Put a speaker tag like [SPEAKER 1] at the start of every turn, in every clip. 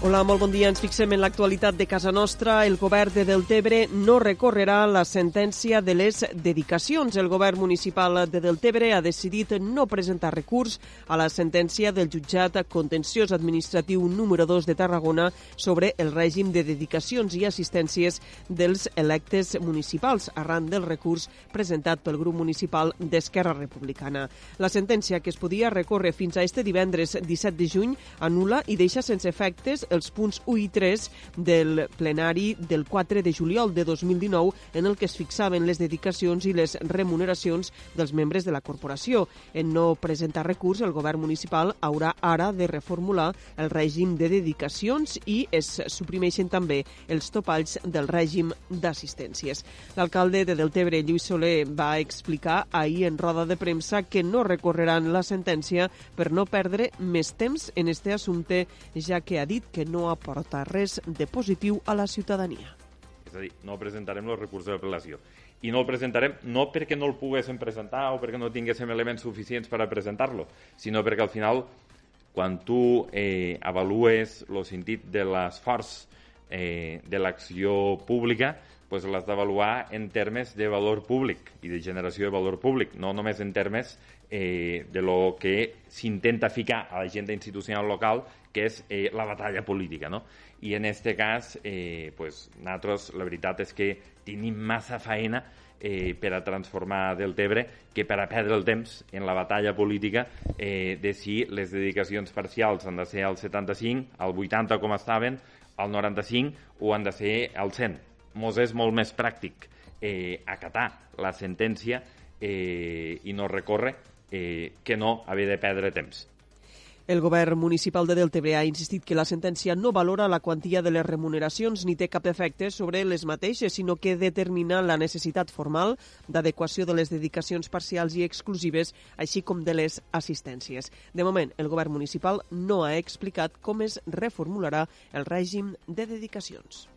[SPEAKER 1] Hola, molt bon dia. Ens fixem en l'actualitat de casa nostra. El govern de Deltebre no recorrerà la sentència de les dedicacions. El govern municipal de Deltebre ha decidit no presentar recurs a la sentència del jutjat contenciós administratiu número 2 de Tarragona sobre el règim de dedicacions i assistències dels electes municipals arran del recurs presentat pel grup municipal d'Esquerra Republicana. La sentència, que es podia recórrer fins a este divendres 17 de juny, anula i deixa sense efectes els punts 1 i 3 del plenari del 4 de juliol de 2019 en el que es fixaven les dedicacions i les remuneracions dels membres de la corporació. En no presentar recurs, el govern municipal haurà ara de reformular el règim de dedicacions i es suprimeixen també els topalls del règim d'assistències. L'alcalde de Deltebre, Lluís Soler, va explicar ahir en roda de premsa que no recorreran la sentència per no perdre més temps en este assumpte, ja que ha dit que no aporta res de positiu a la ciutadania.
[SPEAKER 2] És a dir, no presentarem el recurs d'apel·lació. I no el presentarem no perquè no el poguéssim presentar o perquè no tinguéssim elements suficients per a presentar-lo, sinó perquè al final, quan tu eh, avalues el sentit de l'esforç eh, de l'acció pública, pues l'has d'avaluar en termes de valor públic i de generació de valor públic, no només en termes eh, de lo que s'intenta ficar a l'agenda institucional local, que és eh, la batalla política. No? I en aquest cas, eh, pues, nosaltres la veritat és que tenim massa feina eh, per a transformar Deltebre que per a perdre el temps en la batalla política eh, de si les dedicacions parcials han de ser al 75, al 80 com estaven, al 95 o han de ser al 100. Mos és molt més pràctic eh, acatar la sentència eh, i no recórrer eh, que no haver de perdre temps.
[SPEAKER 1] El govern municipal de Deltebre ha insistit que la sentència no valora la quantia de les remuneracions ni té cap efecte sobre les mateixes, sinó que determina la necessitat formal d'adequació de les dedicacions parcials i exclusives, així com de les assistències. De moment, el govern municipal no ha explicat com es reformularà el règim de dedicacions.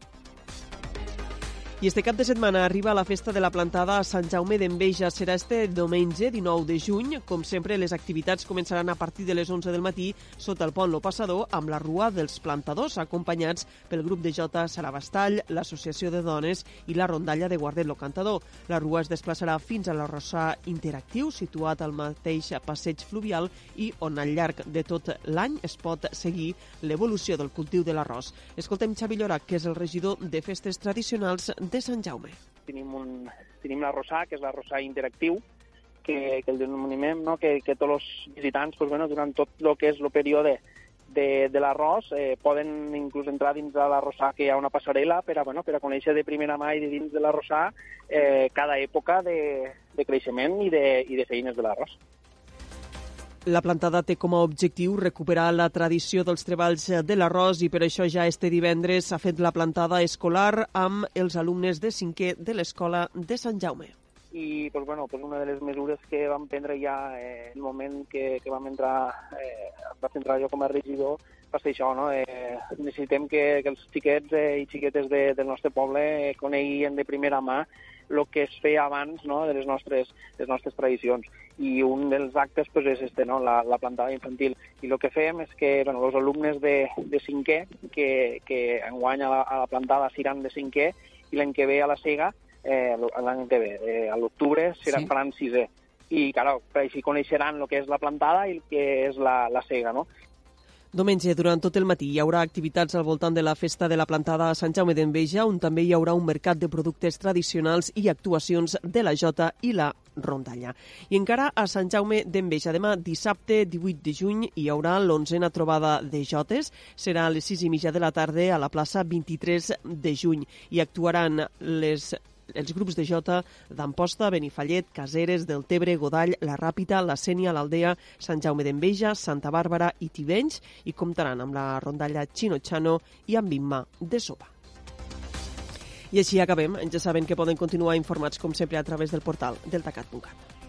[SPEAKER 1] I este cap de setmana arriba la festa de la plantada a Sant Jaume d'Enveja. Serà este diumenge 19 de juny. Com sempre, les activitats començaran a partir de les 11 del matí sota el pont Lo Passador amb la Rua dels Plantadors, acompanyats pel grup de Jota Sarabastall, l'Associació de Dones i la Rondalla de Guardet Lo Cantador. La Rua es desplaçarà fins a l'arrossar interactiu, situat al mateix passeig fluvial i on al llarg de tot l'any es pot seguir l'evolució del cultiu de l'arròs. Escoltem Xavi Llorac, que és el regidor de festes tradicionals de Sant Jaume.
[SPEAKER 3] Tenim, un, tenim l'arrossar, que és l'arrossar interactiu, que, que el denominem, no? que, que tots els visitants, pues, bueno, durant tot el que és el període de, de l'arròs, eh, poden inclús entrar dins de l'arrossar, que hi ha una passarel·la per a, bueno, per a conèixer de primera mà i de dins de l'arrossar eh, cada època de, de creixement i de, i de feines de l'arròs.
[SPEAKER 1] La plantada té com a objectiu recuperar la tradició dels treballs de l'arròs i per això ja este divendres s'ha fet la plantada escolar amb els alumnes de cinquè de l'escola de Sant Jaume.
[SPEAKER 3] I pues, bueno, pues una de les mesures que vam prendre ja eh, el moment que, que vam entrar, eh, va entrar jo com a regidor, ser això, no? Eh, necessitem que, que els xiquets eh, i xiquetes de, del nostre poble eh, coneguin de primera mà el que es feia abans no? de les nostres, les nostres tradicions. I un dels actes pues, és este, no? la, la plantada infantil. I el que fem és que bueno, els alumnes de, de cinquè, que, que enguany a la, a la plantada seran de cinquè, i l'any que ve a la cega, eh, l'any que ve, eh, a l'octubre, seran, sí. faran sisè i clar, així coneixeran el que és la plantada i el que és la, la cega, no?
[SPEAKER 1] Diumenge, durant tot el matí, hi haurà activitats al voltant de la festa de la plantada a Sant Jaume d'Enveja, on també hi haurà un mercat de productes tradicionals i actuacions de la Jota i la Rondalla. I encara a Sant Jaume d'Enveja, demà dissabte 18 de juny hi haurà l'onzena trobada de Jotes. Serà a les 6 i mitja de la tarda a la plaça 23 de juny. I actuaran les els grups de Jota d'Amposta, Benifallet, Caseres, del Tebre, Godall, La Ràpita, La Sènia, l'Aldea, Sant Jaume d'Enveja, Santa Bàrbara i Tivenys i comptaran amb la rondalla Chino i amb Imma de Sopa. I així acabem. Ja saben que poden continuar informats com sempre a través del portal deltacat.cat.